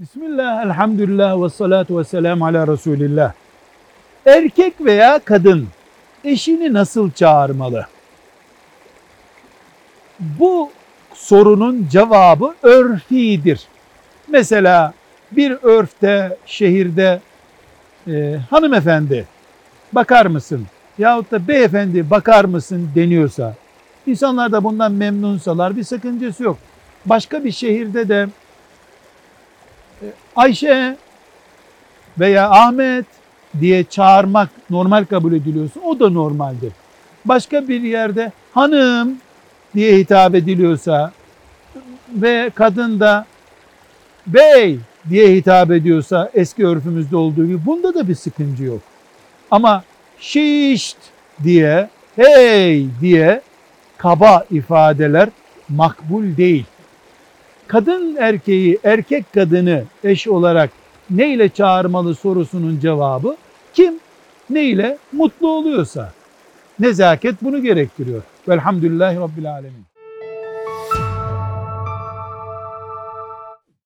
Bismillah, elhamdülillah ve salatu ve selamu ala Resulillah. Erkek veya kadın eşini nasıl çağırmalı? Bu sorunun cevabı örfidir. Mesela bir örfte, şehirde e, hanımefendi bakar mısın? Yahut da beyefendi bakar mısın deniyorsa, insanlar da bundan memnunsalar bir sakıncası yok. Başka bir şehirde de Ayşe veya Ahmet diye çağırmak normal kabul ediliyorsa o da normaldir. Başka bir yerde hanım diye hitap ediliyorsa ve kadın da bey diye hitap ediyorsa eski örfümüzde olduğu gibi bunda da bir sıkıntı yok. Ama şişt diye, hey diye kaba ifadeler makbul değil. Kadın erkeği, erkek kadını eş olarak ne ile çağırmalı sorusunun cevabı kim ne ile mutlu oluyorsa. Nezaket bunu gerektiriyor. Velhamdülillahi Rabbil Alemin.